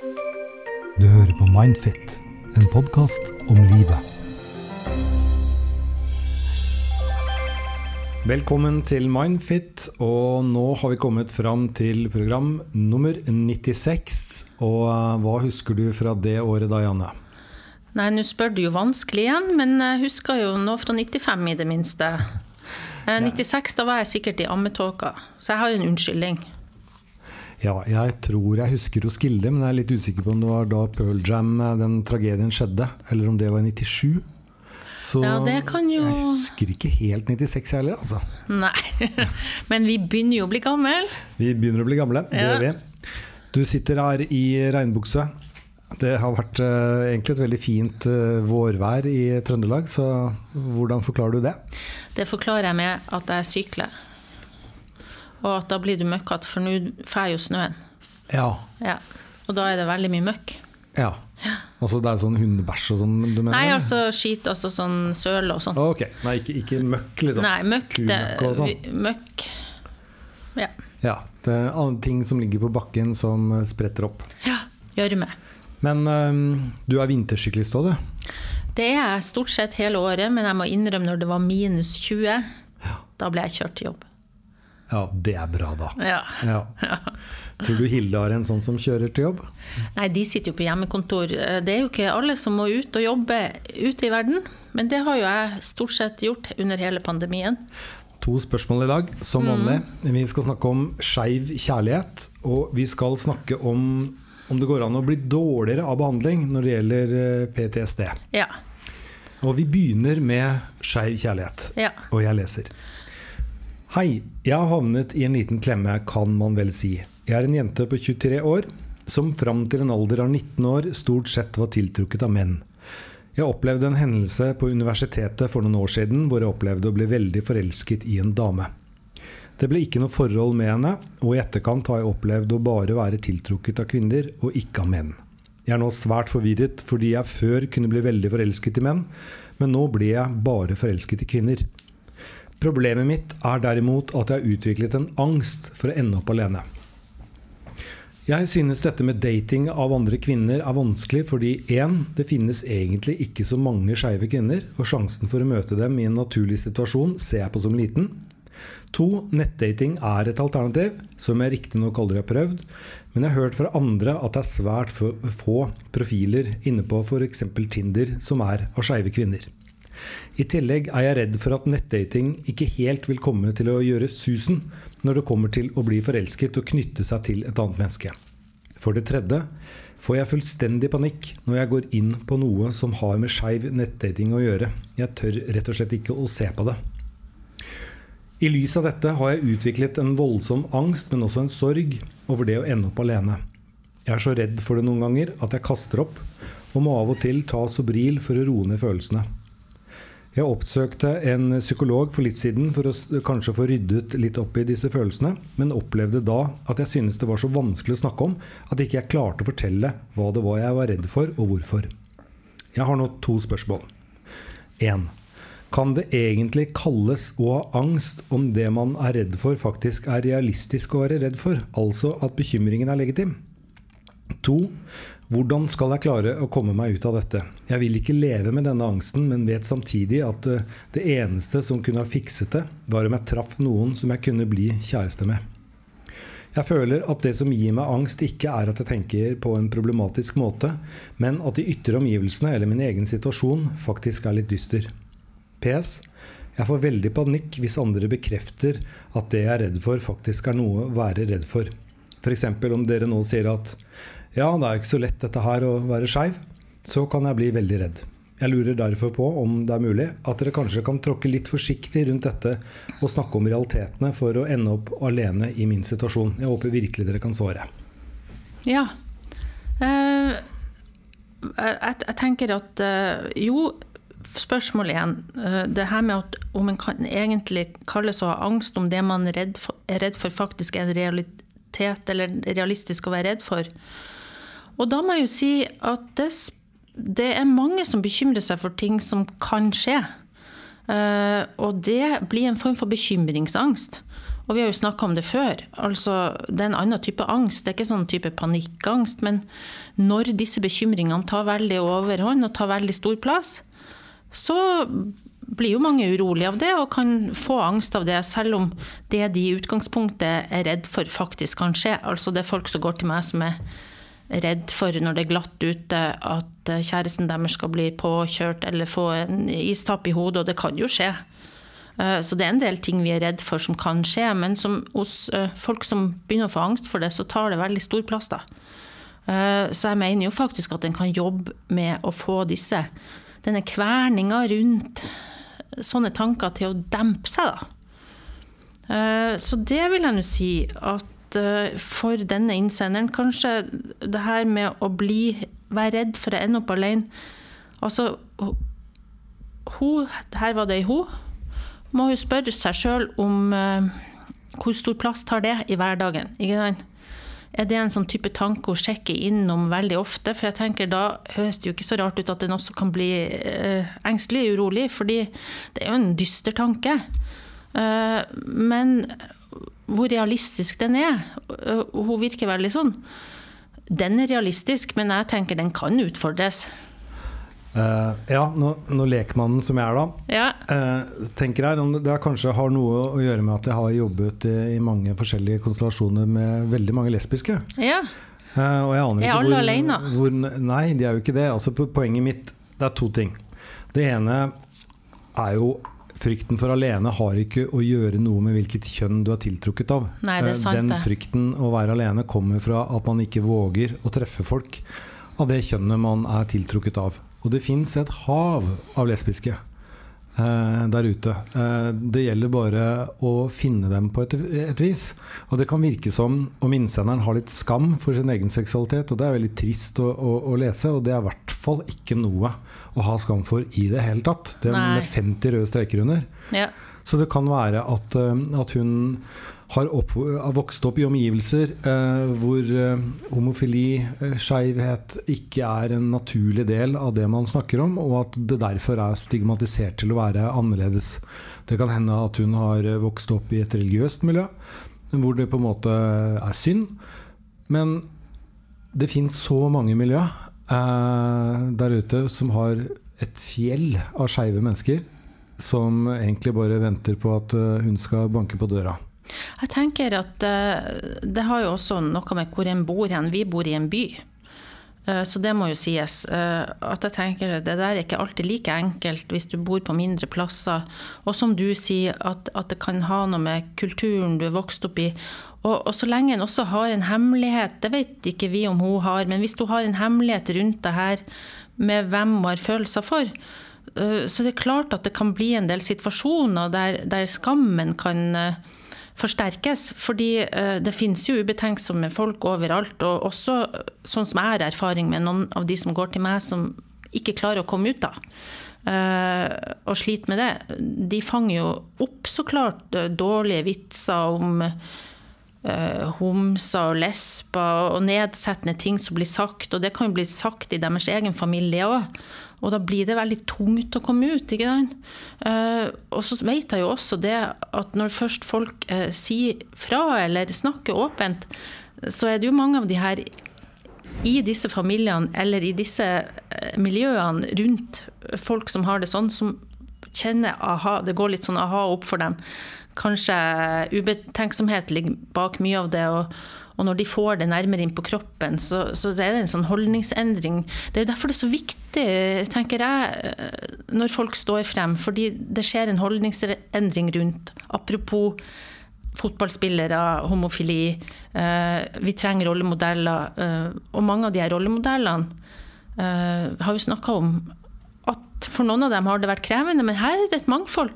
Du hører på Mindfit, en podkast om livet. Velkommen til Mindfit, og nå har vi kommet fram til program nummer 96. Og eh, hva husker du fra det året da, Janne? Nei, nå spør du jo vanskelig igjen, men jeg husker jo nå fra 95 i det minste. Eh, 96, da var jeg sikkert i ammetåka, så jeg har en unnskyldning. Ja, jeg tror jeg husker Roskilde, men jeg er litt usikker på om det var da Pearl Jam, eh, den tragedien skjedde, eller om det var i 97. Så Ja, det kan jo- jeg husker ikke helt 96 heller, altså. Nei, men vi begynner jo å bli gammel. Vi begynner å bli gamle, det Ja. gjør vi. Du sitter her i regnbukse. Det har vært uh, egentlig et veldig fint uh, vårvær i Trøndelag, så hvordan forklarer du det? Det forklarer jeg med at jeg sykler. Og at da blir du møkkete, for nå får jo snøen. Ja. Ja. Og da er det veldig mye møkk. ja. Altså det er sånn hundebæsj og sånn du mener? Nei, altså skit, altså sånn søle og sånn. Ok, Nei, ikke, ikke møkk, liksom? Nei, møkk, Kumøkk og sånn? møkk Ja. Ja. Det er andre ting som ligger på bakken som eh, spretter opp. ja Gjørme. Men eh, du er vintersyklist òg, du? Det er jeg stort sett hele året, men jeg må innrømme når det var minus 20, da ble jeg kjørt til jobb. Ja, det er bra, da. Ja. Ja. Tror du Hilde har en sånn som kjører til jobb? Nei, de sitter jo på hjemmekontor. Det er jo ikke alle som må ut og jobbe ute i verden. Men det har jo jeg stort sett gjort under hele pandemien. To spørsmål i dag, som vanlig. Vi skal snakke om skeiv kjærlighet. Og vi skal snakke om om det går an å bli dårligere av behandling når det gjelder eh, PTSD. Ja. Og vi begynner med skeiv kjærlighet. Ja. Og jeg leser. Hei, jeg har havnet i en liten klemme, kan man vel si. Jeg er en jente på 23 år som fram til en alder av 19 år stort sett var tiltrukket av menn. Jeg opplevde en hendelse på universitetet for noen år siden hvor jeg opplevde å bli veldig forelsket i en dame. Det ble ikke noe forhold med henne, og i etterkant har jeg opplevd å bare være tiltrukket av kvinner og ikke av menn. Jeg er nå svært forvirret fordi jeg før kunne bli veldig forelsket i menn, men nå blir jeg bare forelsket i kvinner. Problemet mitt er derimot at jeg har utviklet en angst for å ende opp alene. Jeg synes dette med dating av andre kvinner er vanskelig fordi 1. Det finnes egentlig ikke så mange skeive kvinner, og sjansen for å møte dem i en naturlig situasjon ser jeg på som liten. 2. Nettdating er et alternativ, som jeg riktignok aldri har prøvd, men jeg har hørt fra andre at det er svært få- profiler inne på f.eks. Tinder som er av skeive kvinner. I tillegg er jeg redd for at nettdating ikke helt vil komme til å gjøre susen når det kommer til å bli forelsket og knytte seg til et annet menneske. For det tredje får jeg fullstendig panikk når jeg går inn på noe som har med skeiv nettdating å gjøre. Jeg tør rett og slett ikke å se på det. I lys av dette har jeg utviklet en voldsom angst, men også en sorg over det å ende opp alene. Jeg er så redd for det noen ganger at jeg kaster opp, og må av og til ta Sobril for å roe ned følelsene. Jeg oppsøkte en psykolog for litt siden for å kanskje få ryddet litt opp i disse følelsene, men opplevde da at jeg synes det var så vanskelig å snakke om at ikke jeg klarte å fortelle hva det var jeg var redd for, og hvorfor. Jeg har nå to spørsmål. 1. Kan det egentlig kalles å ha angst om det man er redd for, faktisk er realistisk å være redd for, altså at bekymringen er legitim? 2. Hvordan skal jeg klare å komme meg ut av dette? Jeg vil ikke leve med denne angsten, men vet samtidig at eh, det eneste som kunne ha fikset det, var om jeg traff noen som jeg kunne bli kjæreste med. Jeg føler at det som gir meg angst, ikke er at jeg tenker på en problematisk måte, men at de ytre omgivelsene eller min egen situasjon faktisk er litt dyster. PS. Jeg får veldig panikk hvis andre bekrefter at det jeg er redd for, faktisk er noe å være redd for. F.eks. om dere nå sier at ja, det er jo ikke så lett dette her å være skeiv, så kan jeg bli veldig redd. Jeg lurer derfor på om det er mulig at dere kanskje kan tråkke litt forsiktig rundt dette og snakke om realitetene for å ende opp alene i min situasjon. Jeg håper virkelig dere kan svare. Ja. Eh, jeg, tenker at eh, jo, spørsmål igjen. Eh, det her med at om en kan egentlig kalles å ha angst om det man er redd for, er redd for faktisk er en realitet eller realistisk å være redd for. Og da må jeg jo si at det, det er mange som bekymrer seg for ting som kan skje. Uh, og det blir en form for bekymringsangst. Og vi har jo snakka om det før. Altså, det er en annen type angst. Det er ikke sånn type panikkangst. Men når disse bekymringene tar veldig overhånd og tar veldig stor plass, så blir jo mange urolige av det og kan få angst av det, selv om det de i utgangspunktet er redd for, faktisk kan skje. Altså det er folk som går til meg som er redd for når det er glatt ute, at kjæresten deres skal bli påkjørt eller få en istapp i hodet, og det kan jo skje. Eh, så det er en del ting vi er redd for som kan skje, men som hos eh, folk som begynner å få angst for det, så tar det veldig stor plass, da. Eh, så jeg mener jo faktisk at en kan jobbe med å få disse, denne kverninga rundt sånne tanker til å dempe seg, da. Så det vil jeg nå si at for denne innsenderen, kanskje det her med å bli, være redd for å ende opp alene Altså, hun, her var det ei hun må jo spørre seg sjøl om uh, hvor stor plass tar det i hverdagen. ikke sant? Er det en sånn type tanke hun sjekker innom veldig ofte? For jeg tenker da høres det jo ikke så rart ut at en også kan bli uh, engstelig, urolig, fordi det er jo en dyster tanke. Uh, men hvor realistisk den er Hun virker veldig sånn. Den er realistisk, men jeg tenker den kan utfordres. Uh, ja, nå lekmannen som jeg er da, ja. uh, tenker jeg om det kanskje har noe å gjøre med at jeg har jobbet i, i mange forskjellige konstellasjoner med veldig mange lesbiske. Ja. Uh, og jeg aner er ikke alle hvor, alene? Hvor, nei, de er jo ikke det. Altså, poenget mitt det er to ting. Det ene er jo Frykten for alene har ikke å gjøre noe med hvilket kjønn du er tiltrukket av. Nei, det er sant, Den frykten å være alene kommer fra at man ikke våger å treffe folk av det kjønnet man er tiltrukket av. Og det fins et hav av lesbiske eh, der ute. Eh, det gjelder bare å finne dem på et, et, vis. Og det kan virke som om innsenderen har litt skam for sin egen seksualitet, og det er veldig trist å, å, å lese, og det er i hvert fall ikke noe å ha skam for i det hele tatt. Det er med 50 røde streker under. Ja. Så det kan være at, eh, at hun har, opp, vokst opp i omgivelser eh, hvor eh, homofili, eh, skeivhet, ikke er en naturlig del av det man snakker om, og at det derfor er stigmatisert til å være annerledes. Det kan hende at hun har eh, vokst opp i et religiøst miljø hvor det på en måte er synd. Men det fins så mange miljø eh, der ute som har et fjell av skeive mennesker som egentlig bare venter på at eh, hun skal banke på døra. Jeg tenker at eh, det har jo også noe med hvor en bor hen. Vi bor i en by. Eh, så det må jo sies. Eh, at jeg tenker Det der er ikke alltid like enkelt hvis du bor på mindre plasser. Og som du sier, at, at det kan ha noe med kulturen du er vokst opp i. Og, og, så lenge en også har en hemmelighet, det vet ikke vi om hun har, men hvis hun har en hemmelighet rundt det her med hvem hun har følelser for, så det er klart at det kan bli en del situasjoner der, der skammen kan forsterkes. Fordi eh, det finnes jo ubetenksomme folk overalt. Og også sånn som jeg har erfaring med noen av de som går til meg som ikke klarer å komme ut da. Uh, og sliter med det. De fanger jo opp så klart dårlige vitser om homser og lesber og nedsettende ting som blir sagt. Og det kan jo bli sagt i deres egen familie òg. Og da blir det veldig tungt å komme ut. ikke sant? Uh, og så vet jeg jo også det at når først folk uh, sier fra eller snakker åpent, så er det jo mange av de her i disse familiene eller i disse uh, miljøene rundt folk som har det sånn, som kjenner aha, det går litt sånn aha opp for dem. Kanskje ubetenksomhet ligger bak mye av det. og og når de får det nærmere inn på kroppen, så, så er det en sånn holdningsendring. Det er jo derfor det er så viktig, tenker jeg, når folk står frem. Fordi det skjer en holdningsendring rundt. Apropos fotballspillere, homofili. Eh, vi trenger rollemodeller. Eh, og mange av de her rollemodellene eh, har jo snakka om at for noen av dem har det vært krevende, men her er det et mangfold.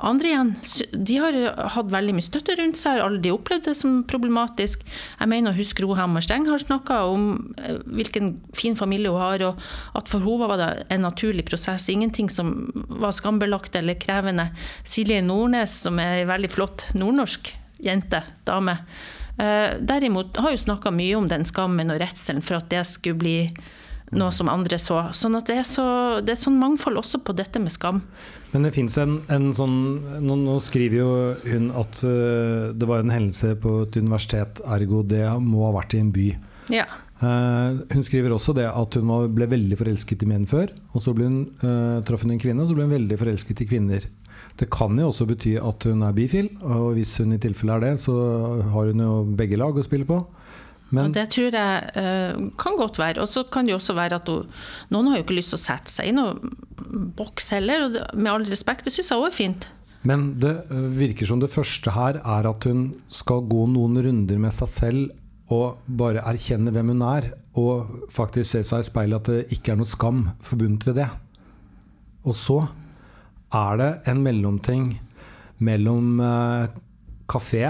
Andre igjen de har hatt veldig mye støtte rundt seg, har aldri opplevd det som problematisk. Jeg mener å huske og Steng har snakka om eh, hvilken fin familie hun har, og at for henne var det en naturlig prosess. Ingenting som var skambelagt eller krevende. Silje Nordnes, som er ei veldig flott nordnorsk jente, dame, eh, derimot har jo snakka mye om den skammen og redselen for at det skulle bli noe som andre så. Sånn at det er, så, det er sånn mangfold også på dette med skam. Men det fins en, en, sånn nå, nå, skriver jo hun at uh, det var en hendelse på et universitet, ergo det må ha vært i en by. Ja. Uh, hun skriver også det at hun var, ble veldig forelsket i menn før. Og så ble hun, uh, traff hun en kvinne, og så ble hun veldig forelsket i kvinner. Det kan jo også bety at hun er bifil, og hvis hun i tilfelle er det, så har hun jo begge lag å spille på. Men, det tror jeg uh, kan godt være. Og så kan det jo også være at hun, noen har jo ikke lyst til å sette seg i noen boks heller. Og det, med all respekt, det syns jeg òg er fint. Men det eh, virker som det første her er at hun skal gå noen runder med seg selv og bare erkjenne hvem hun er, og faktisk se seg i speilet at det ikke er noe skam forbundet ved det. Og så er det en mellomting mellom uh, kafé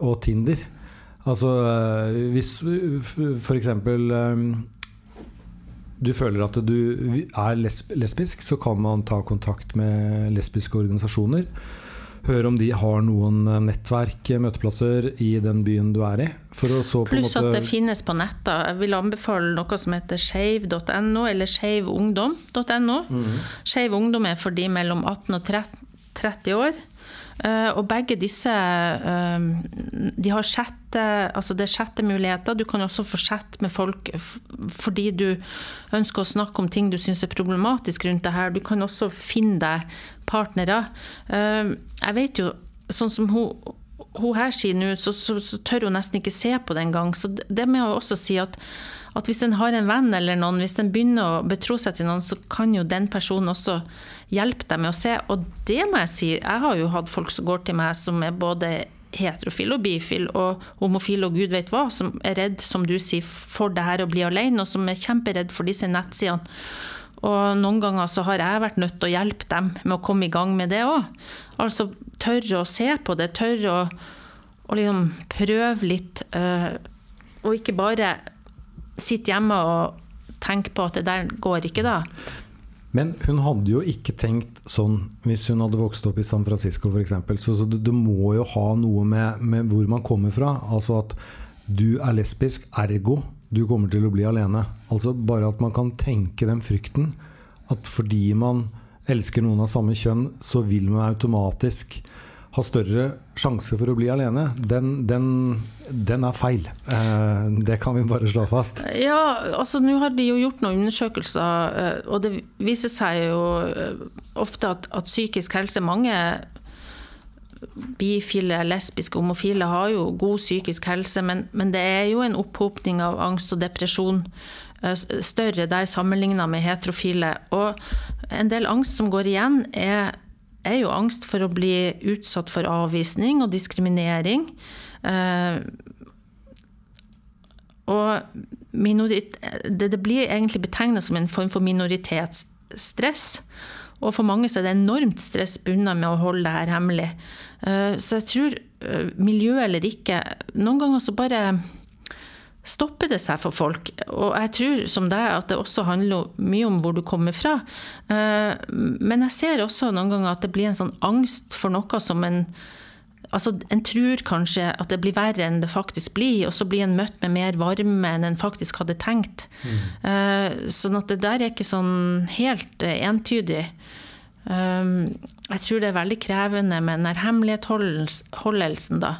og Tinder. Altså eh, hvis f.eks. Eh, du føler at du er lesbisk, så kan man ta kontakt med lesbiske organisasjoner. Høre om de har noen eh, nettverk, møteplasser, i den byen du er i. Pluss at det finnes på nettet. Jeg vil anbefale noe som heter skeiv.no, eller skeivungdom.no. Mm. Skeiv ungdom er for de mellom 18 og 30 år. Eh, og begge disse eh, de har sjette, altså det er chattemuligheter. Du kan også få chat med folk fordi du ønsker å snakke om ting du syns er problematisk rundt det her. Du kan også finne deg partnere. Eh, jeg vet jo, sånn som hun hun her sier nå, så, så, så, tør hun nesten ikke se på det engang. Så det med å også si at at hvis en har en venn eller noen, hvis en begynner å betro seg til noen, så kan jo den personen også hjelpe deg med å se. Og det må jeg si, jeg har jo hatt folk som går til meg som er både heterofil og bifil og homofil og gud vet hva, som er redd, som du sier, for det her å bli alene, og som er kjemperedd for disse nettsidene. Og noen ganger så har jeg vært nødt til å hjelpe dem med å komme i gang med det òg. Altså tørre å se på det, tørre å, å liksom prøve litt, øh, og ikke bare sitte hjemme og tenke på at det der går ikke, da. Men hun hadde jo ikke tenkt sånn hvis hun hadde vokst opp i San Francisco f.eks. Så, så du må jo ha noe med, med, hvor man kommer fra. Altså at du er lesbisk, ergo du kommer til å bli alene. Altså Bare at man kan tenke den frykten. At fordi man elsker noen av samme kjønn, så vil man automatisk har større sjanse for å bli alene, den, den, den er feil. Eh, det kan vi bare slå fast. Ja, altså nå har de jo gjort noen undersøkelser, eh, og det viser seg jo eh, ofte at, at psykisk helse Mange bifile, lesbiske, homofile har jo god psykisk helse, men, men det er jo en opphopning av angst og depresjon større der sammenligna med heterofile. Og en del angst som går igjen, er er jo angst for å bli utsatt for avvisning og diskriminering. Eh, og det, det, blir egentlig betegna som en form for minoritetsstress. Og for mange så er det enormt stress bundet med å holde det her hemmelig. Eh, så jeg tror, eh, miljø eller ikke Noen ganger så bare stopper det seg for folk. Og jeg tror som deg at det også handler mye om hvor du kommer fra. Eh, men jeg ser også noen ganger at det blir en sånn angst for noe som en Altså, En tror kanskje at det blir verre enn det faktisk blir, og så blir en møtt med mer varme enn en faktisk hadde tenkt. Mm. Sånn at det der er ikke sånn helt eh, entydig. Jeg tror det er veldig krevende med den hemmelighetsholdelsen, da.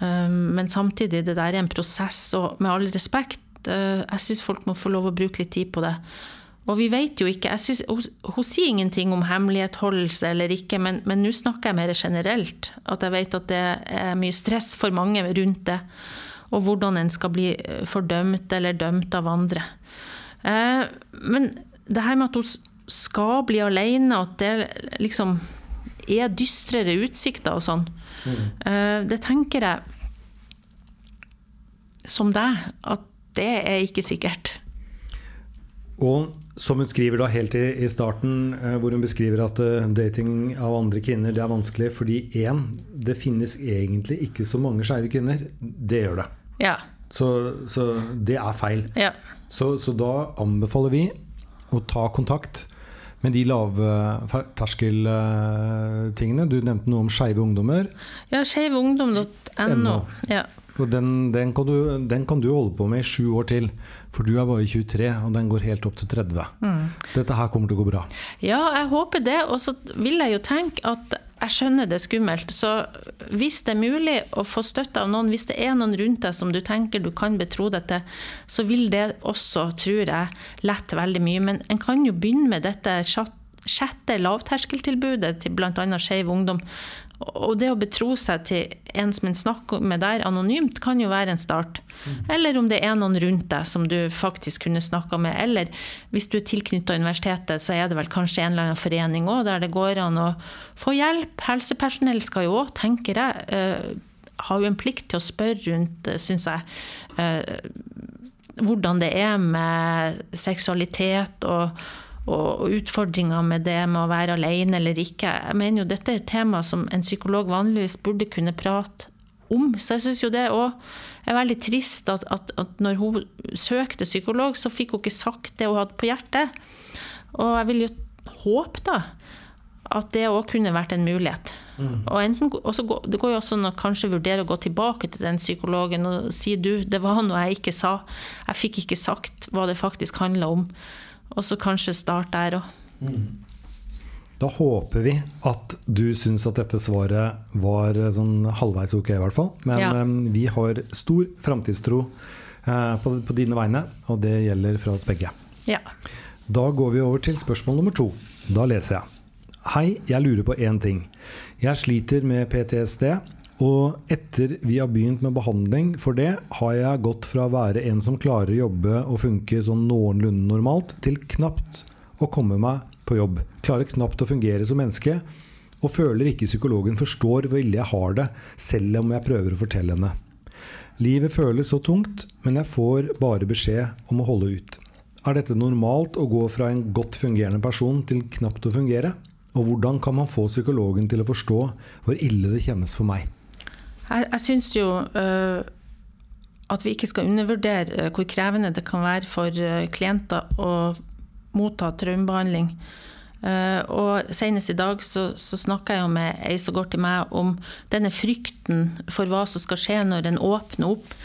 Ehm, men samtidig, det der er en prosess, og med all respekt, eh, jeg syns folk må få lov å bruke litt tid på det. Og vi vet jo ikke synes, hun, hun, sier ingenting om hemmelighetholdelse eller ikke, men nå snakker jeg mer generelt. At jeg vet at det er mye stress for mange rundt det. Og hvordan en skal bli eh, fordømt eller dømt av andre. Eh, men det her med at hun skal bli alene, at det liksom er dystrere utsikter og sånn, mm. det tenker jeg som deg, at det er ikke sikkert. Og som hun skriver da helt i, i starten, eh, hvor hun beskriver at uh, dating av andre kvinner det er vanskelig fordi én, det finnes egentlig ikke så mange skeive kvinner. Det gjør det. Ja. Så, så det er feil. Ja. Så, så, da anbefaler vi å ta kontakt med de lavterskeltingene. Du nevnte noe om skeive ungdommer. Ja, skeivungdom.no. Ja. Den, den, kan du, den, kan du, holde på med i sju år til. For du er bare 23, og den går helt opp til 30. Mm. Dette her kommer til å gå bra. Ja, jeg håper det. Og så vil jeg jo tenke at jeg skjønner det er skummelt. Så hvis det er mulig å få støtte av noen, hvis det er noen rundt deg som du tenker du kan betro deg til, så vil det også, tror jeg, lette veldig mye. Men en kan jo begynne med dette sjette lavterskeltilbudet til bl.a. Skeiv Ungdom. Og det å betro seg til en som en snakker med der anonymt, kan jo være en start. Eller om det er noen rundt deg som du faktisk kunne snakka med. Eller hvis du er tilknytta universitetet, så er det vel kanskje en eller annen forening òg der det går an å få hjelp. Helsepersonell skal jo òg, tenker jeg, uh, har jo en plikt til å spørre rundt, uh, syns jeg. Uh, hvordan det er med seksualitet og og, utfordringer med det med å være alene eller ikke. Jeg mener jo dette er et tema som en psykolog vanligvis burde kunne prate om. Så jeg syns jo det òg er veldig trist at, at, at, når hun søkte psykolog, så fikk hun ikke sagt det hun hadde på hjertet. Og jeg vil jo håpe da at det òg kunne vært en mulighet. Mm. Og enten, går, Det går jo også an å kanskje vurdere å gå tilbake til den psykologen og si du, det var noe jeg ikke sa. Jeg fikk ikke sagt hva det faktisk handla om. Og så kanskje start der òg. Mm. Da håper vi at du syns at dette svaret var eh, sånn halvveis ok, i hvert fall. Men ja. um, vi har stor framtidstro uh, på, på, dine vegne, og det gjelder fra oss begge. Ja. Da går vi over til spørsmål nummer to. Da leser jeg. Hei, jeg lurer på én ting. Jeg sliter med PTSD og etter vi har begynt med behandling for det, har jeg gått fra å være en som klarer å jobbe og funke sånn noenlunde normalt, til knapt å komme meg på jobb. Klarer knapt å fungere som menneske, og føler ikke psykologen forstår hvor ille jeg har det, selv om jeg prøver å fortelle henne. Livet føles så tungt, men jeg får bare beskjed om å holde ut. Er dette normalt å gå fra en godt fungerende person til knapt å fungere? Og hvordan kan man få psykologen til å forstå hvor ille det kjennes for meg? Jeg, jeg syns jo uh, at vi ikke skal undervurdere uh, hvor krevende det kan være for uh, klienter å motta traumebehandling. og Senest i dag så, så snakka jeg med ei som går til meg om denne frykten for hva som skal skje når en åpner opp.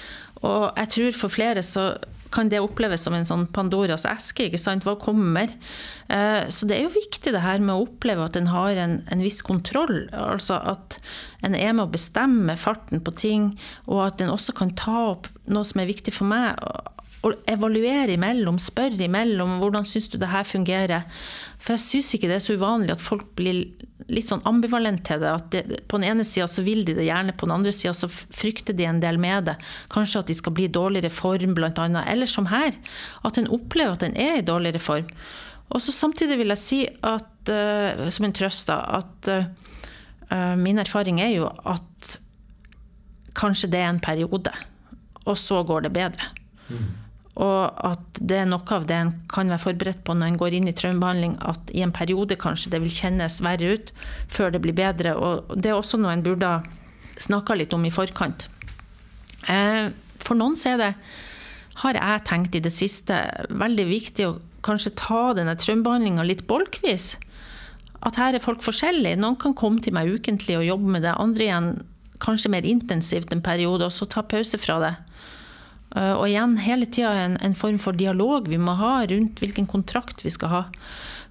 Og jeg tror for flere så kan det oppleves som en sånn Pandoras eske. ikke sant? Hva kommer? Eh, så det er jo viktig det her med å oppleve at en har en, en, viss kontroll. Altså at en er med å bestemme farten på ting, og at en også kan ta opp noe som er viktig for meg. Evaluere imellom, spørre imellom hvordan syns du det her fungerer. For jeg syns ikke det er så uvanlig at folk blir litt sånn ambivalent til det. At det, på den ene sida så vil de det gjerne, på den andre sida så frykter de en del med det. Kanskje at de skal bli i dårligere form, blant annet. Eller som her, at en opplever at en er i dårligere form. Og så samtidig vil jeg si at, uh, som en trøst, da, at uh, min erfaring er jo at kanskje det er en periode, og så går det bedre. Mm. Og at det er noe av det en kan være forberedt på når en går inn i traumebehandling, at i en periode kanskje det vil kjennes verre ut før det blir bedre. Og det er også noe en burde snakka litt om i forkant. Eh, for noen så er det, har jeg tenkt i det siste, veldig viktig å kanskje ta denne traumebehandlinga litt bolkvis. At her er folk forskjellige. Noen kan komme til meg ukentlig og jobbe med det. Andre igjen kanskje mer intensivt en periode, og så ta pause fra det. Eh, og igjen hele tida en, en, form for dialog vi må ha rundt hvilken kontrakt vi skal ha.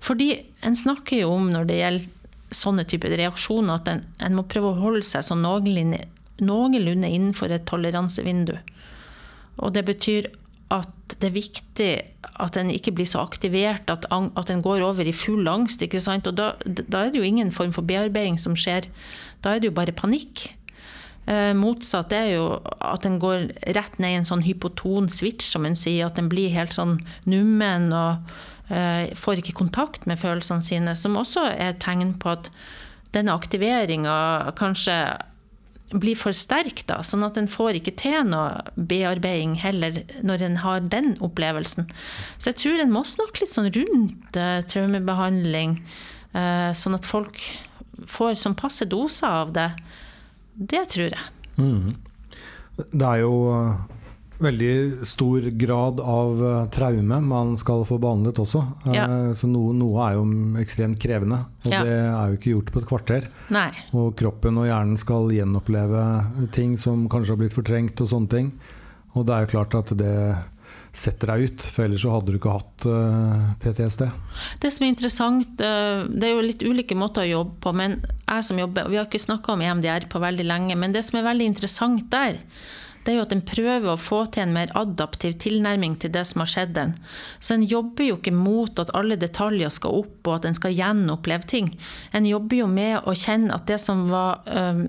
Fordi en snakker jo om når det gjelder sånne typer reaksjoner, at en, en må prøve å holde seg sånn noenlunde, noenlunde innenfor et toleransevindu. Og det betyr at det er viktig at en ikke blir så aktivert at, at en går over i full angst. ikke sant? Og da, da er det jo ingen form for bearbeiding som skjer. Da er det jo bare panikk. Eh, motsatt er jo at en går rett ned i en sånn hypoton switch, som en sier. At en blir helt sånn nummen og eh, får ikke kontakt med følelsene sine. Som også er tegn på at denne aktiveringa kanskje blir for sterk, da, sånn at en får ikke til noe bearbeiding heller når en har den opplevelsen. Så jeg tror en må snakke litt sånn rundt eh, traumebehandling, eh, sånn at folk får sånn passe doser av det. Det tror jeg. Mm. Det er jo veldig stor grad av eh, traume man skal få behandlet også. Eh, Ja. Så noe, noe er jo ekstremt krevende, og Ja. det er jo ikke gjort på et kvarter. Nei. Og kroppen og hjernen skal gjenoppleve ting som kanskje har blitt fortrengt og sånne ting. Og det er jo klart at det setter deg ut, for ellers så hadde du ikke hatt eh, PTSD. Det som er interessant, eh, det er jo litt ulike måter å jobbe på, men jeg som jobber, vi har ikke snakka om EMDR på veldig lenge, men det som er veldig interessant der, det er jo at en prøver å få til en mer adaptiv tilnærming til det som har skjedd en. Så en jobber jo ikke mot at alle detaljer skal opp, og at en skal gjenoppleve ting. En jobber jo med å kjenne at det som var eh,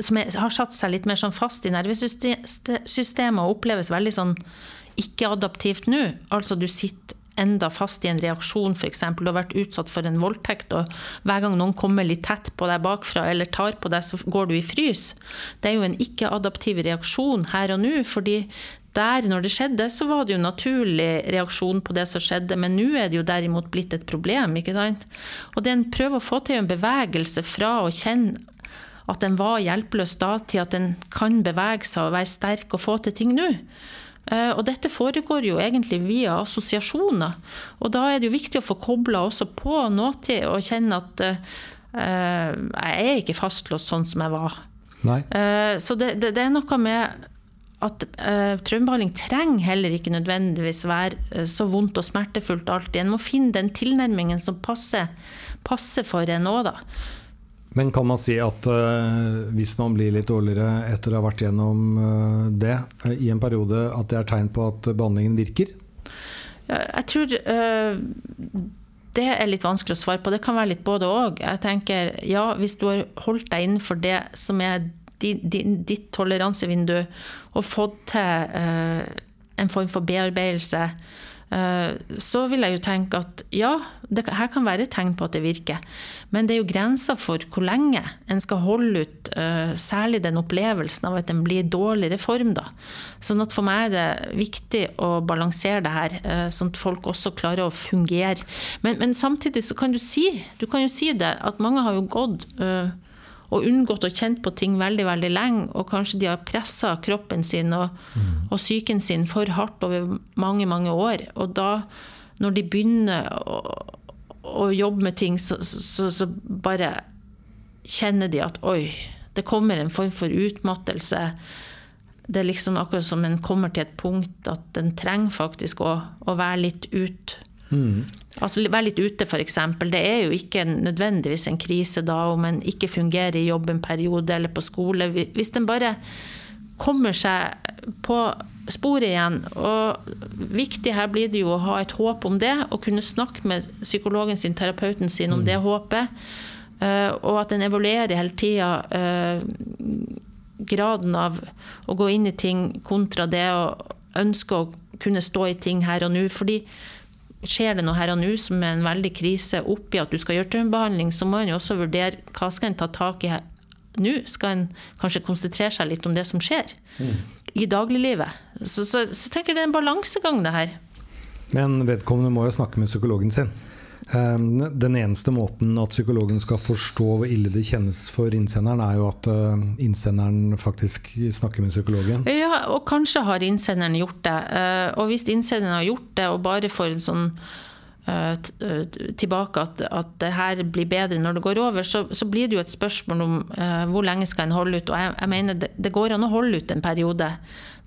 som har satt seg litt mer sånn fast i nervesystemet og oppleves veldig sånn ikke-adaptivt nå. Altså du sitter enda fast i en reaksjon, f.eks. Du har vært utsatt for en voldtekt, og hver gang noen kommer litt tett på deg bakfra eller tar på deg, så går du i frys. Det er jo en ikke-adaptiv reaksjon her og nå, fordi der, når det skjedde, så var det jo naturlig reaksjon på det som skjedde, men nå er det jo derimot blitt et problem, ikke sant? Og det en prøver å få til, en bevegelse fra å kjenne at en var hjelpeløs da, til at en kan bevege seg og være sterk og få til ting nå. Eh, Og dette foregår jo egentlig via assosiasjoner. Og da er det jo viktig å få kobla også på nåtid og kjenne at uh, jeg er ikke fastlåst sånn som jeg var. Eh, Så det, det, det er noe med at uh, traumebehandling trenger heller ikke nødvendigvis være så vondt og smertefullt alltid. En må finne den tilnærmingen som passer, passer for en òg, da. Men kan man si at uh, hvis man blir litt dårligere etter å ha vært gjennom uh, det uh, i en periode, at det er tegn på at behandlingen virker? Jeg tror det er litt vanskelig å svare på. Det kan være litt både òg. Jeg tenker ja, hvis du har holdt deg innenfor det som er din, din, ditt toleransevindu, og fått til en form for bearbeidelse, så vil jeg jo tenke at ja, det her kan være et tegn på at det virker. Men det er jo grenser for hvor lenge en skal holde ut øh, særlig den opplevelsen av at en blir i dårligere form. Da. Sånn at for meg er det viktig å balansere det her, øh, sånn at folk også klarer å fungere. Men, men samtidig så kan du si, du kan jo si det, at mange har jo gått og unngått å kjenne på ting veldig veldig lenge, og kanskje de har pressa kroppen sin og, og psyken sin for hardt over mange, mange år. Og da, når de begynner å, å jobbe med ting, så, så, så bare kjenner de at oi, det kommer en form for utmattelse. Det er liksom akkurat som en kommer til et punkt at en trenger faktisk å, å være litt ut. Altså Være litt ute, f.eks. Det er jo ikke nødvendigvis en krise da om en ikke fungerer i jobb en periode eller på skole. Hvis en bare kommer seg på sporet igjen. Og viktig her blir det jo å ha et håp om det, og kunne snakke med psykologen sin, terapeuten sin, om det håpet. Eh, og at en evaluerer hele tida graden av å gå inn i ting kontra det å ønske å kunne stå i ting her og nå. fordi skjer det noe her og nå som er en veldig krise oppi at du skal gjøre traumebehandling, så må en jo også vurdere hva skal en ta tak i her nå. Skal en kanskje konsentrere seg litt om det som skjer i dagliglivet. Så, så, så jeg det er en balansegang, det her. Men vedkommende må jo snakke med psykologen sin. Um, Den eneste måten at psykologen skal forstå hvor ille det kjennes for innsenderen, er jo at uh, innsenderen faktisk snakker med psykologen. Ja, og kanskje har innsenderen gjort det. Eh, Og hvis innsenderen har gjort det, og bare får en sånn eh, eh, tilbake at, at det her blir bedre når det går over, så, så blir det jo et spørsmål om uh, hvor lenge skal en holde ut. Og jeg, jeg mener det, det går an å holde ut en periode.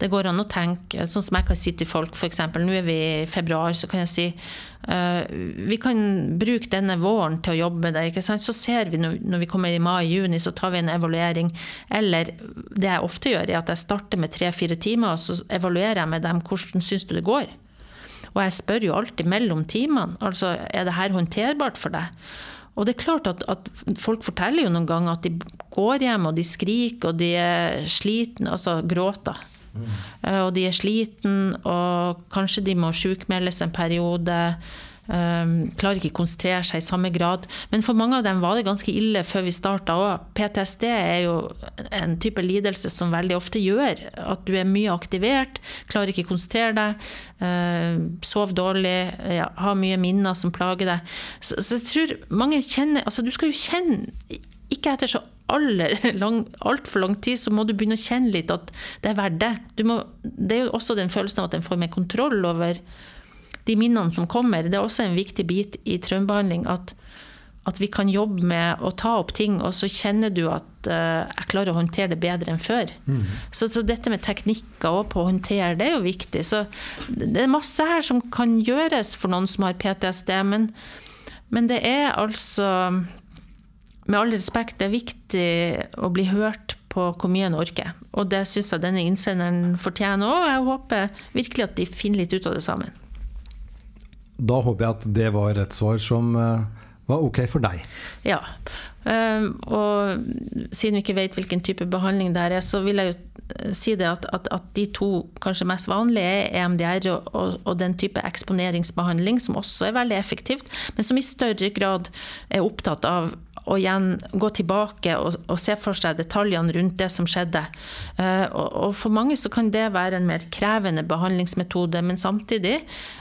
Det går an å tenke, sånn som jeg kan si til folk f.eks. Nå er vi i februar, så kan jeg si uh, vi kan bruke denne våren til å jobbe med det. ikke sant? Så ser vi når vi kommer i mai-juni, så tar vi en evaluering. Eller det jeg ofte gjør, er at jeg starter med tre-fire timer, og så evaluerer jeg med dem hvordan syns du det går. Og jeg spør jo alltid mellom timene. Altså, er det her håndterbart for deg? Og det er klart at, at folk forteller jo noen ganger at de går hjem og de skriker og de er slitne, altså gråter. Mm. Og de er sliten, og kanskje de må sjukmeldes en periode. Um, klarer ikke konsentrere seg i samme grad. Men for mange av dem var det ganske ille før vi starta òg. PTSD er jo en type lidelse som veldig ofte gjør at du er mye aktivert, klarer ikke konsentrere deg, uh, sover dårlig, ja, har mye minner som plager deg. Så, så jeg tror mange kjenner Altså, du skal jo kjenne ikke etter så altfor lang tid, så må du begynne å kjenne litt at det er verdt det. Må, det er jo også den følelsen av at en får mer kontroll over de minnene som kommer. Det er også en viktig bit i traumebehandling at, at vi kan jobbe med å ta opp ting, og så kjenner du at uh, jeg klarer å håndtere det bedre enn før. Mm. Så, så, dette med teknikker på å håndtere, det er jo viktig. Så det er masse her som kan gjøres for noen som har PTSD, men, men det er altså med all respekt, det er viktig å bli hørt på hvor mye en orker. Og det syns jeg denne innsenderen fortjener òg. Jeg håper virkelig at de finner litt ut av det sammen. Da håper jeg at det var et svar som eh, var ok for deg. Ja. Ehm, og siden vi ikke vet hvilken type behandling det er, så vil jeg jo eh, si det at, at, at de to kanskje mest vanlige er EMDR og, og, og, den type eksponeringsbehandling, som også er veldig effektivt, men som i større grad er opptatt av og igjen gå tilbake og, og, se for seg detaljene rundt det som skjedde. Uh, og, og, For mange så kan det være en mer krevende behandlingsmetode, men samtidig,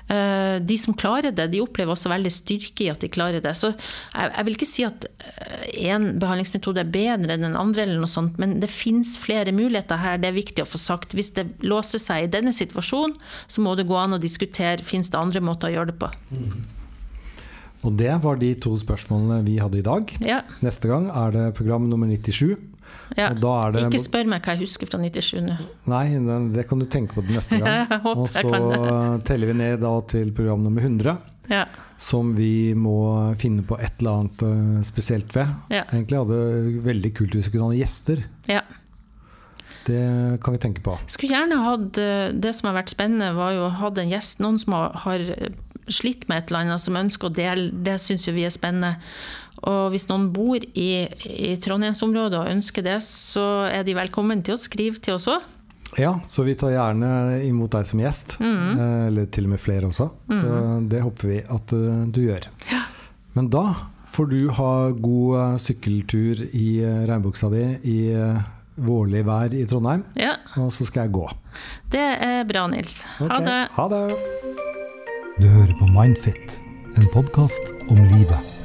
uh, de som klarer det, de opplever også veldig styrke i at de klarer det. Så jeg, jeg vil ikke si at én uh, behandlingsmetode er bedre enn den andre, eller noe sånt, men det finnes flere muligheter her. Det er viktig å få sagt. Hvis det låser seg i denne situasjonen, så må det gå an å diskutere om det andre måter å gjøre det på. Mm. Og det var de to spørsmålene vi hadde i dag. Ja. Neste gang er det program nummer 97. Ja. Det... Ikke spør meg hva jeg husker fra 97 nå. Nei, det kan du tenke på til neste gang. og så teller vi ned da til program nummer 100. Ja. Som vi må finne på et eller annet eh, spesielt ved. Ja. Egentlig hadde det veldig kult hvis vi kunne ha gjester. Ja. Det kan vi tenke på. Skulle gjerne hatt eh, Det som har vært spennende, var jo å ha en gjest. Noen som har slitt med et eller annet, som ønsker å dele, det syns vi er spennende. Og hvis noen bor i, i Trondheimsområdet og ønsker det, så er de velkommen til å skrive til oss òg. Ja, så vi tar gjerne imot deg som gjest. Mm. Eller til og med flere også. Mm. Så det håper vi at uh, du gjør. Ja. Men da får du ha god uh, sykkeltur i regnbuksa di i vårlig vær i Trondheim. Ja. Og så skal jeg gå. Det er bra, Nils. Okay. Ha det. Ha det. Du hører på Mindfit, en podkast om livet.